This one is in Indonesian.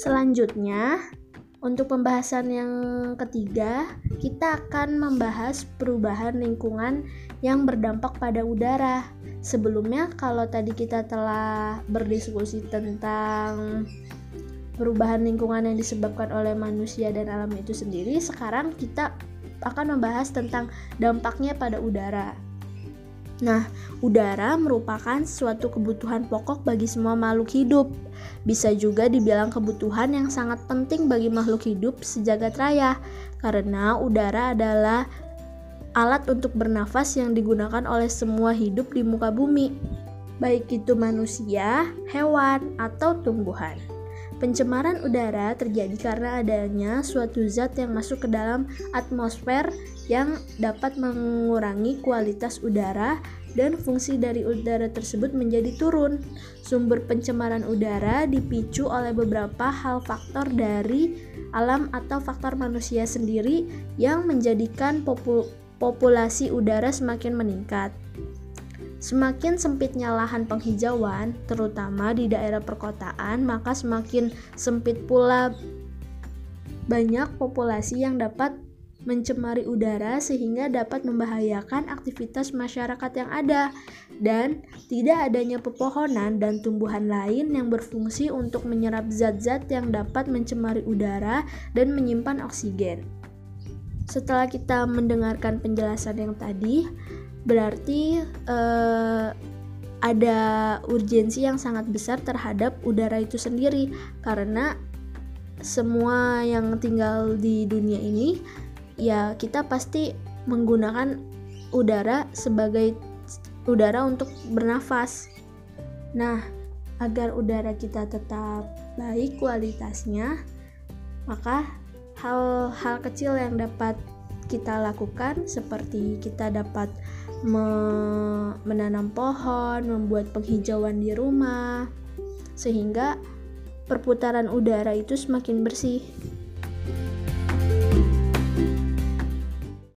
Selanjutnya, untuk pembahasan yang ketiga, kita akan membahas perubahan lingkungan yang berdampak pada udara. Sebelumnya, kalau tadi kita telah berdiskusi tentang perubahan lingkungan yang disebabkan oleh manusia dan alam itu sendiri, sekarang kita akan membahas tentang dampaknya pada udara. Nah, udara merupakan suatu kebutuhan pokok bagi semua makhluk hidup. Bisa juga dibilang kebutuhan yang sangat penting bagi makhluk hidup sejagat raya, karena udara adalah alat untuk bernafas yang digunakan oleh semua hidup di muka bumi, baik itu manusia, hewan, atau tumbuhan. Pencemaran udara terjadi karena adanya suatu zat yang masuk ke dalam atmosfer yang dapat mengurangi kualitas udara dan fungsi dari udara tersebut menjadi turun. Sumber pencemaran udara dipicu oleh beberapa hal faktor dari alam atau faktor manusia sendiri yang menjadikan populasi udara semakin meningkat. Semakin sempitnya lahan penghijauan, terutama di daerah perkotaan, maka semakin sempit pula banyak populasi yang dapat mencemari udara sehingga dapat membahayakan aktivitas masyarakat yang ada dan tidak adanya pepohonan dan tumbuhan lain yang berfungsi untuk menyerap zat-zat yang dapat mencemari udara dan menyimpan oksigen. Setelah kita mendengarkan penjelasan yang tadi, berarti uh, ada urgensi yang sangat besar terhadap udara itu sendiri karena semua yang tinggal di dunia ini ya kita pasti menggunakan udara sebagai udara untuk bernafas. Nah, agar udara kita tetap baik kualitasnya, maka hal-hal kecil yang dapat kita lakukan seperti kita dapat me menanam pohon, membuat penghijauan di rumah, sehingga perputaran udara itu semakin bersih.